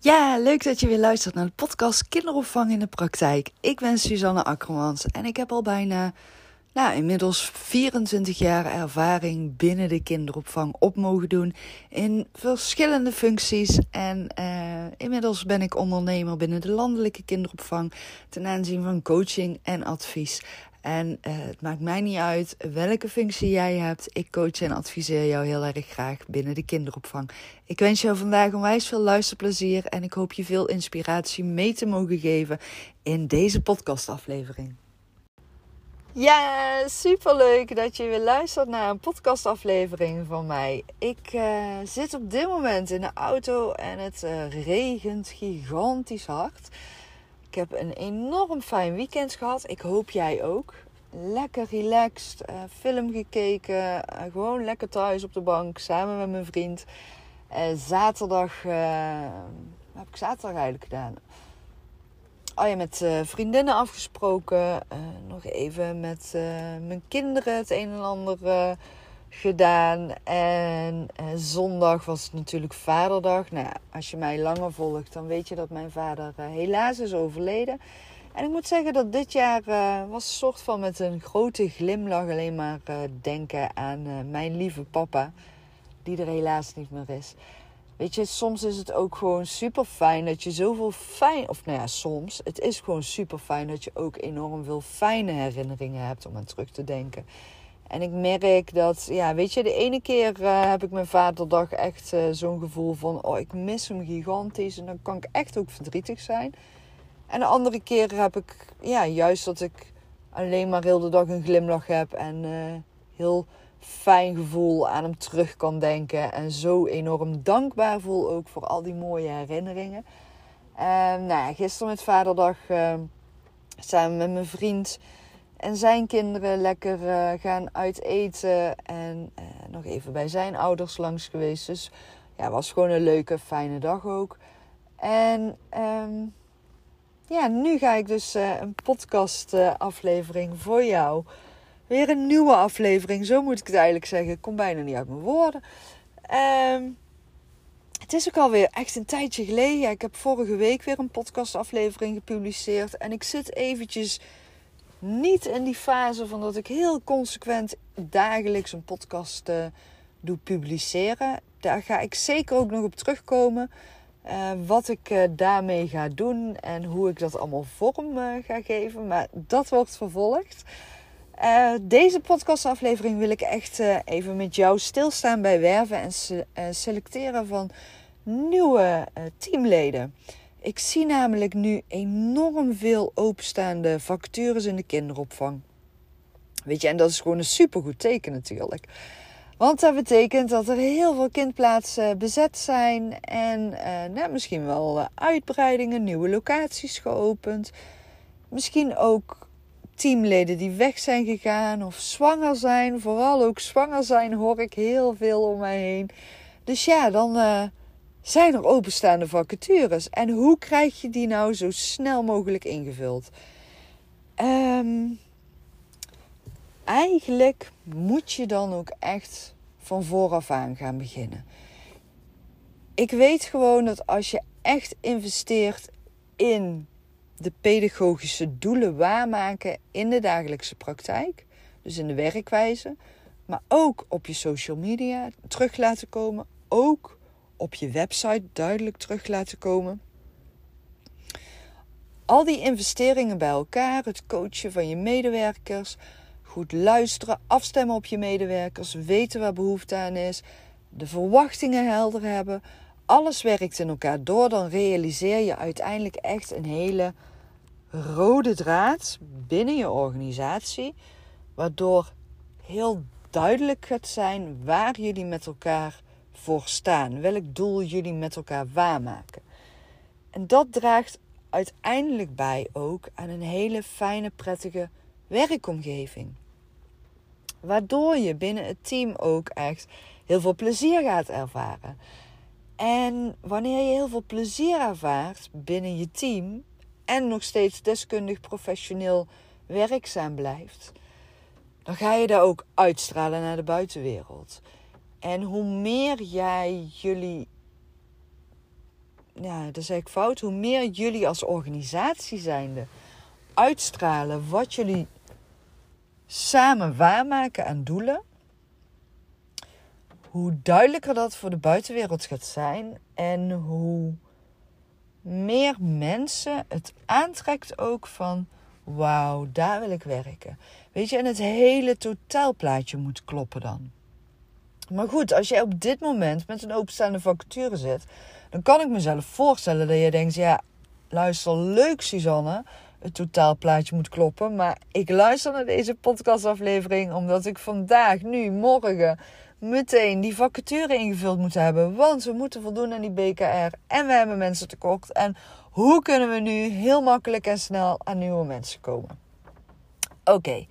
Ja, leuk dat je weer luistert naar de podcast Kinderopvang in de Praktijk. Ik ben Suzanne Akkermans en ik heb al bijna, nou, inmiddels 24 jaar ervaring binnen de kinderopvang op mogen doen in verschillende functies. En uh, inmiddels ben ik ondernemer binnen de landelijke kinderopvang ten aanzien van coaching en advies. En uh, het maakt mij niet uit welke functie jij hebt. Ik coach en adviseer jou heel erg graag binnen de kinderopvang. Ik wens jou vandaag onwijs veel luisterplezier en ik hoop je veel inspiratie mee te mogen geven in deze podcastaflevering. Ja, superleuk dat je weer luistert naar een podcastaflevering van mij. Ik uh, zit op dit moment in de auto en het uh, regent gigantisch hard. Ik heb een enorm fijn weekend gehad. Ik hoop jij ook. Lekker relaxed, uh, film gekeken. Uh, gewoon lekker thuis op de bank samen met mijn vriend. Uh, zaterdag, wat heb ik zaterdag eigenlijk gedaan? Oh ja, met vriendinnen afgesproken. nog even met mijn kinderen het een en ander gedaan. En eh, zondag was natuurlijk vaderdag. Nou als je mij langer volgt, dan weet je dat mijn vader uh, helaas is overleden. En ik moet zeggen dat dit jaar uh, was soort van met een grote glimlach alleen maar denken aan mijn lieve papa. Die er helaas niet meer is. Weet je, soms is het ook gewoon super fijn dat je zoveel fijn. Of nou ja, soms. Het is gewoon super fijn dat je ook enorm veel fijne herinneringen hebt om aan terug te denken. En ik merk dat, ja, weet je, de ene keer uh, heb ik mijn vaderdag echt uh, zo'n gevoel van, oh, ik mis hem gigantisch. En dan kan ik echt ook verdrietig zijn. En de andere keer heb ik, ja, juist dat ik alleen maar heel de dag een glimlach heb en uh, heel fijn gevoel aan hem terug kan denken. En zo enorm dankbaar voel ook voor al die mooie herinneringen. En nou, gisteren met vaderdag samen met mijn vriend en zijn kinderen lekker uh, gaan uiteten. En uh, nog even bij zijn ouders langs geweest. Dus ja, was gewoon een leuke, fijne dag ook. En um, ja, nu ga ik dus uh, een podcast aflevering voor jou. Weer een nieuwe aflevering, zo moet ik het eigenlijk zeggen. Ik kom bijna niet uit mijn woorden. Um, het is ook alweer echt een tijdje geleden. Ik heb vorige week weer een podcastaflevering gepubliceerd. En ik zit eventjes niet in die fase van dat ik heel consequent dagelijks een podcast uh, doe publiceren. Daar ga ik zeker ook nog op terugkomen. Uh, wat ik uh, daarmee ga doen en hoe ik dat allemaal vorm ga geven. Maar dat wordt vervolgd. deze podcastaflevering wil ik echt even met jou stilstaan bij werven en se selecteren van nieuwe teamleden. Ik zie namelijk nu enorm veel openstaande vacatures in de kinderopvang. Weet je, en dat is gewoon een supergoed teken natuurlijk. Want dat betekent dat er heel veel kindplaatsen bezet zijn en eh, nou, misschien wel eh, uitbreidingen, nieuwe locaties geopend. Misschien ook teamleden die weg zijn gegaan of zwanger zijn. Vooral ook zwanger zijn hoor ik heel veel om mij heen. Dus ja, dan, uh, zijn er openstaande vacatures? En hoe krijg je die nou zo snel mogelijk ingevuld? Um, eigenlijk moet je dan ook echt van vooraf aan gaan beginnen. Ik weet gewoon dat als je echt investeert in de pedagogische doelen waarmaken in de dagelijkse praktijk, dus in de werkwijze, maar ook op je social media terug laten komen, ook op je website duidelijk terug laten komen. Al die investeringen bij elkaar, het coachen van je medewerkers, goed luisteren, afstemmen op je medewerkers, weten waar behoefte aan is, de verwachtingen helder hebben. Alles werkt in elkaar door, dan realiseer je uiteindelijk echt een hele rode draad binnen je organisatie, waardoor heel duidelijk gaat zijn waar jullie met elkaar voor staan. Welk doel jullie met elkaar waarmaken. En dat draagt uiteindelijk bij ook aan een hele fijne, prettige werkomgeving. Waardoor je binnen het team ook echt heel veel plezier gaat ervaren. En wanneer je heel veel plezier ervaart binnen je team en nog steeds deskundig professioneel werkzaam blijft, dan ga je daar ook uitstralen naar de buitenwereld. En hoe meer jij jullie ja, dat zeg ik fout, hoe meer jullie als organisatie zijnde uitstralen wat jullie samen waarmaken aan doelen, hoe duidelijker dat voor de buitenwereld gaat zijn en hoe meer mensen het aantrekt ook van wauw, daar wil ik werken. Weet je, en het hele totaalplaatje moet kloppen dan. Maar goed, als jij op dit moment met een openstaande vacature zit, dan kan ik mezelf voorstellen dat je denkt: ja, luister, leuk Suzanne, het totaalplaatje moet kloppen. Maar ik luister naar deze podcastaflevering omdat ik vandaag, nu, morgen meteen die vacature ingevuld moet hebben. Want we moeten voldoen aan die BKR en we hebben mensen tekort. En hoe kunnen we nu heel makkelijk en snel aan nieuwe mensen komen? Oké,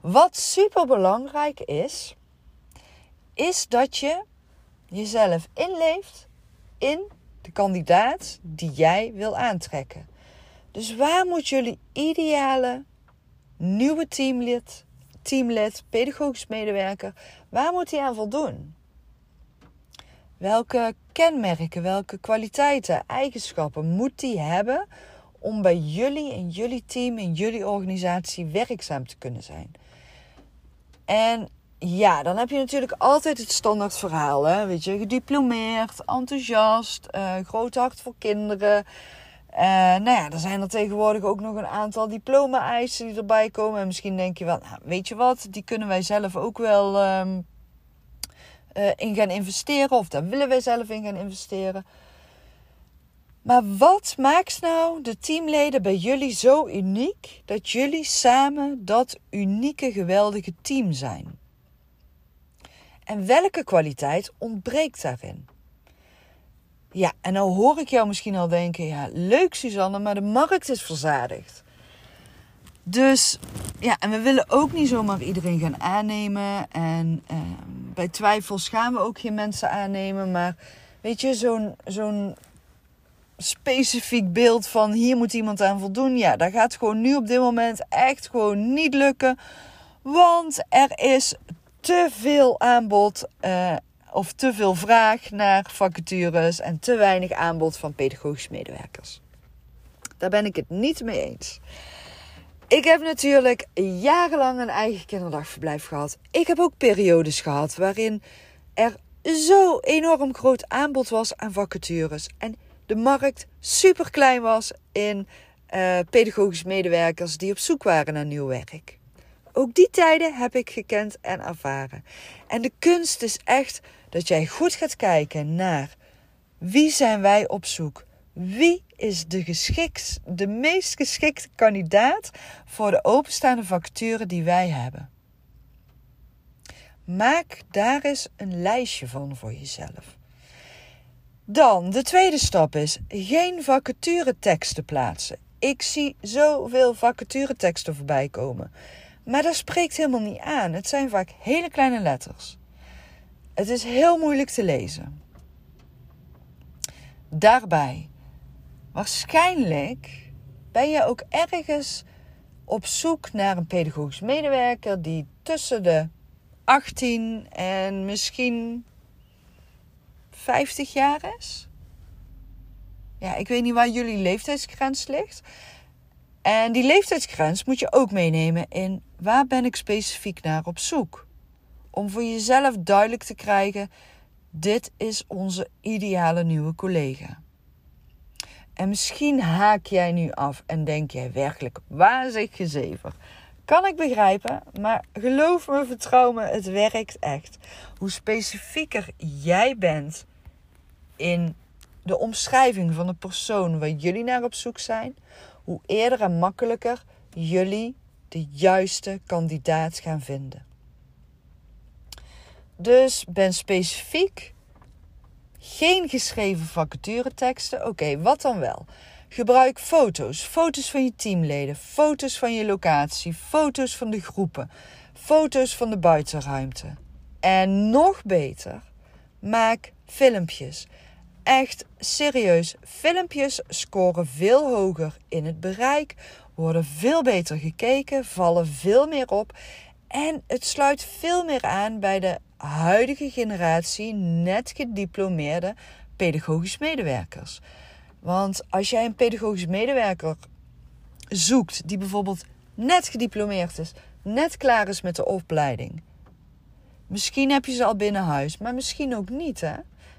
wat super belangrijk is, is dat je jezelf inleeft in de kandidaat die jij wil aantrekken. Dus waar moet jullie ideale nieuwe teamlid, teamlid, pedagogisch medewerker, waar moet hij aan voldoen? Welke kenmerken, welke kwaliteiten, eigenschappen moet die hebben om bij jullie in jullie team, in jullie organisatie werkzaam te kunnen zijn? En ja, dan heb je natuurlijk altijd het standaard verhaal. Hè? Weet je, gediplomeerd, enthousiast, uh, groot hart voor kinderen. Uh, nou ja, er zijn er tegenwoordig ook nog een aantal diploma-eisen die erbij komen. En misschien denk je wel, nou, weet je wat, die kunnen wij zelf ook wel um, uh, in gaan investeren. Of daar willen wij zelf in gaan investeren. Maar wat maakt nou de teamleden bij jullie zo uniek dat jullie samen dat unieke, geweldige team zijn? En welke kwaliteit ontbreekt daarin? Ja, en nou hoor ik jou misschien al denken: ja, leuk Suzanne, maar de markt is verzadigd. Dus ja, en we willen ook niet zomaar iedereen gaan aannemen. En eh, bij twijfels gaan we ook geen mensen aannemen. Maar weet je, zo'n zo'n specifiek beeld van hier moet iemand aan voldoen. Ja, dat gaat gewoon nu op dit moment echt gewoon niet lukken. Want er is te veel aanbod uh, of te veel vraag naar vacatures en te weinig aanbod van pedagogische medewerkers. Daar ben ik het niet mee eens. Ik heb natuurlijk jarenlang een eigen kinderdagverblijf gehad. Ik heb ook periodes gehad waarin er zo enorm groot aanbod was aan vacatures. En de markt super klein was in uh, pedagogische medewerkers die op zoek waren naar nieuw werk. Ook die tijden heb ik gekend en ervaren. En de kunst is echt dat jij goed gaat kijken naar wie zijn wij op zoek? Wie is de, geschikt, de meest geschikte kandidaat voor de openstaande vacature die wij hebben? Maak daar eens een lijstje van voor jezelf. Dan, de tweede stap is geen vacatureteksten plaatsen. Ik zie zoveel vacatureteksten voorbij komen. Maar dat spreekt helemaal niet aan. Het zijn vaak hele kleine letters. Het is heel moeilijk te lezen. Daarbij, waarschijnlijk ben je ook ergens op zoek naar een pedagogisch medewerker die tussen de 18 en misschien 50 jaar is. Ja, ik weet niet waar jullie leeftijdsgrens ligt. En die leeftijdsgrens moet je ook meenemen in waar ben ik specifiek naar op zoek. Om voor jezelf duidelijk te krijgen, dit is onze ideale nieuwe collega. En misschien haak jij nu af en denk jij werkelijk, waar zit gezever? Kan ik begrijpen, maar geloof me, vertrouw me, het werkt echt. Hoe specifieker jij bent in de omschrijving van de persoon waar jullie naar op zoek zijn, hoe eerder en makkelijker jullie de juiste kandidaat gaan vinden. Dus ben specifiek. Geen geschreven vacatureteksten. Oké, wat dan wel? Gebruik foto's. Foto's van je teamleden. Foto's van je locatie. Foto's van de groepen. Foto's van de buitenruimte. En nog beter, maak filmpjes echt serieus. Filmpjes scoren veel hoger in het bereik, worden veel beter gekeken, vallen veel meer op. En het sluit veel meer aan bij de huidige generatie net gediplomeerde pedagogisch medewerkers. Want als jij een pedagogisch medewerker zoekt die bijvoorbeeld net gediplomeerd is, net klaar is met de opleiding. Misschien heb je ze al binnen huis, maar misschien ook niet. Hè?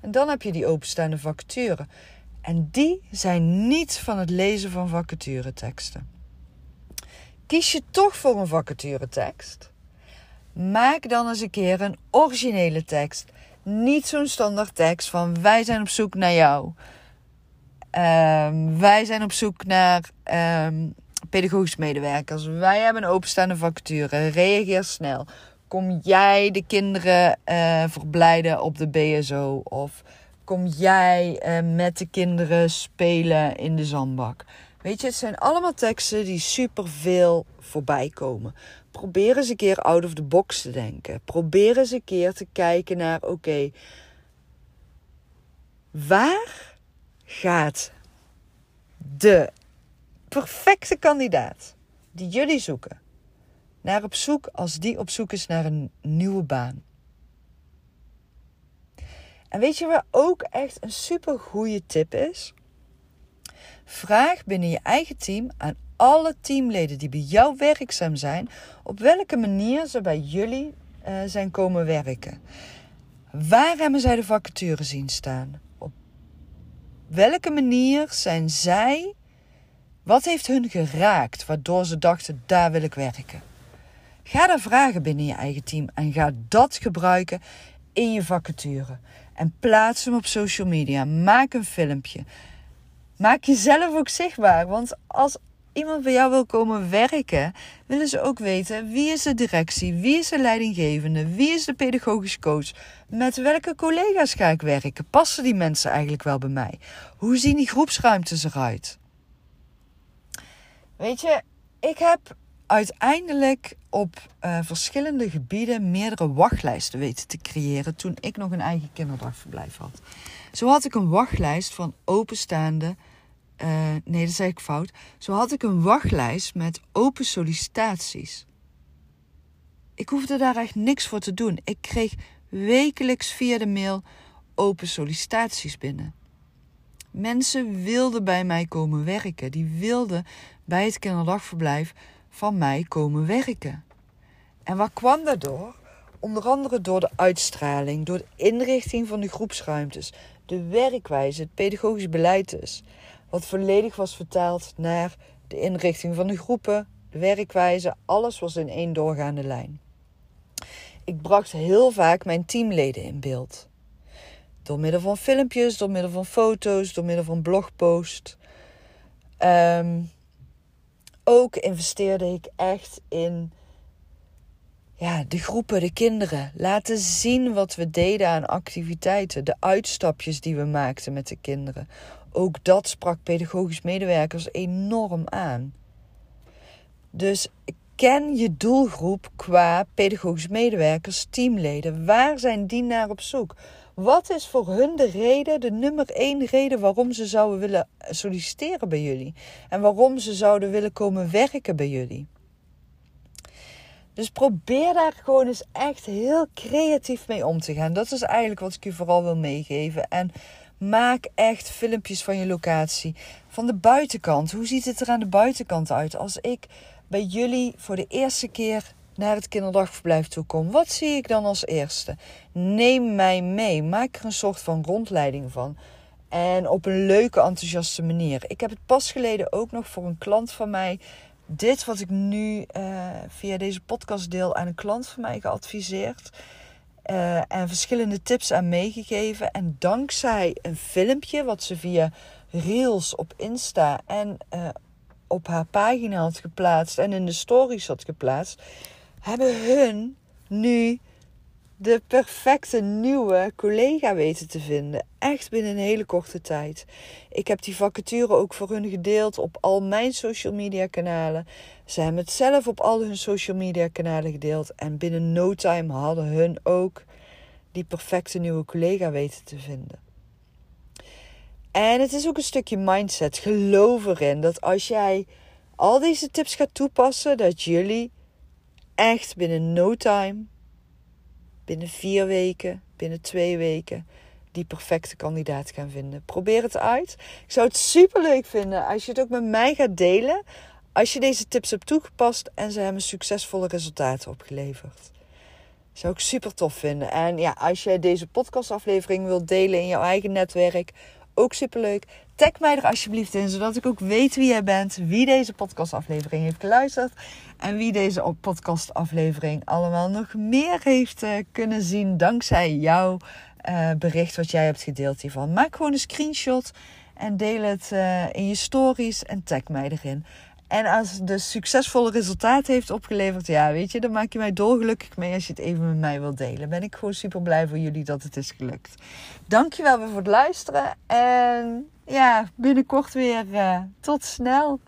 En dan heb je die openstaande vacature. En die zijn niet van het lezen van vacatureteksten. Kies je toch voor een vacaturetekst? Maak dan eens een keer een originele tekst. Niet zo'n standaard tekst van wij zijn op zoek naar jou. Ehm, wij zijn op zoek naar um, pedagogisch medewerkers. Wij hebben openstaande vacature. Reageer snel. Kom jij de kinderen uh, verblijden op de BSO? Of kom jij uh, met de kinderen spelen in de zandbak? Weet je, het zijn allemaal teksten die super veel voorbij komen. Probeer eens een keer out of the box te denken. Probeer eens een keer te kijken naar: oké, waar gaat de perfecte kandidaat die jullie zoeken naar op zoek als die op zoek is naar een nieuwe baan? En weet je waar ook echt een super goede tip is? Vraag binnen je eigen team aan alle teamleden die bij jou werkzaam zijn, op welke manier ze bij jullie uh, zijn komen werken. Waar hebben zij de vacature zien staan? Op welke manier zijn zij? Wat heeft hun geraakt waardoor ze dachten: daar wil ik werken? Ga daar vragen binnen je eigen team en ga dat gebruiken in je vacature. En plaats hem op social media. Maak een filmpje. Maak jezelf ook zichtbaar. Want als iemand bij jou wil komen werken, willen ze ook weten wie is de directie, wie is de leidinggevende, wie is de pedagogisch coach, met welke collega's ga ik werken, passen die mensen eigenlijk wel bij mij, hoe zien die groepsruimtes eruit. Weet je, ik heb uiteindelijk op uh, verschillende gebieden meerdere wachtlijsten weten te creëren toen ik nog een eigen kinderdagverblijf had. Zo had ik een wachtlijst van openstaande uh, nee, dat zei ik fout. Zo had ik een wachtlijst met open sollicitaties. Ik hoefde daar echt niks voor te doen. Ik kreeg wekelijks via de mail open sollicitaties binnen. Mensen wilden bij mij komen werken. Die wilden bij het kinderdagverblijf van mij komen werken. En waar kwam dat door? Onder andere door de uitstraling, door de inrichting van de groepsruimtes, de werkwijze, het pedagogisch beleid dus wat volledig was vertaald naar de inrichting van de groepen, de werkwijze, alles was in één doorgaande lijn. Ik bracht heel vaak mijn teamleden in beeld. Door middel van filmpjes, door middel van foto's, door middel van blogpost. Um, ook investeerde ik echt in ja, de groepen, de kinderen. Laten zien wat we deden aan activiteiten. De uitstapjes die we maakten met de kinderen. Ook dat sprak pedagogisch medewerkers enorm aan. Dus ken je doelgroep qua pedagogisch medewerkers, teamleden. Waar zijn die naar op zoek? Wat is voor hun de reden, de nummer één reden waarom ze zouden willen solliciteren bij jullie? En waarom ze zouden willen komen werken bij jullie? Dus probeer daar gewoon eens echt heel creatief mee om te gaan. Dat is eigenlijk wat ik je vooral wil meegeven. En Maak echt filmpjes van je locatie. Van de buitenkant. Hoe ziet het er aan de buitenkant uit? Als ik bij jullie voor de eerste keer naar het kinderdagverblijf toe kom, wat zie ik dan als eerste? Neem mij mee. Maak er een soort van rondleiding van. En op een leuke, enthousiaste manier. Ik heb het pas geleden ook nog voor een klant van mij. Dit wat ik nu uh, via deze podcast deel aan een klant van mij geadviseerd. Uh, en verschillende tips aan meegegeven. En dankzij een filmpje wat ze via Reels op Insta en uh, op haar pagina had geplaatst en in de stories had geplaatst, hebben hun nu de perfecte nieuwe collega weten te vinden. Echt binnen een hele korte tijd. Ik heb die vacature ook voor hun gedeeld op al mijn social media kanalen. Ze hebben het zelf op al hun social media kanalen gedeeld. En binnen no time hadden hun ook die perfecte nieuwe collega weten te vinden. En het is ook een stukje mindset. Geloof erin dat als jij al deze tips gaat toepassen, dat jullie echt binnen no time binnen vier weken, binnen twee weken, die perfecte kandidaat gaan vinden. Probeer het uit. Ik zou het super leuk vinden als je het ook met mij gaat delen. Als je deze tips hebt toegepast en ze hebben succesvolle resultaten opgeleverd. Zou ik super tof vinden. En ja, als je deze podcastaflevering wilt delen in jouw eigen netwerk, ook super leuk. Tag mij er alsjeblieft in, zodat ik ook weet wie jij bent, wie deze podcastaflevering heeft geluisterd en wie deze podcastaflevering allemaal nog meer heeft uh, kunnen zien dankzij jouw uh, bericht wat jij hebt gedeeld hiervan. Maak gewoon een screenshot en deel het uh, in je stories en tag mij erin. En als het dus succesvolle resultaten heeft opgeleverd, ja, weet je, dan maak je mij dolgelukkig mee als je het even met mij wilt delen. Ben ik gewoon super blij voor jullie dat het is gelukt. Dankjewel weer voor het luisteren. En ja, binnenkort weer. Uh, tot snel.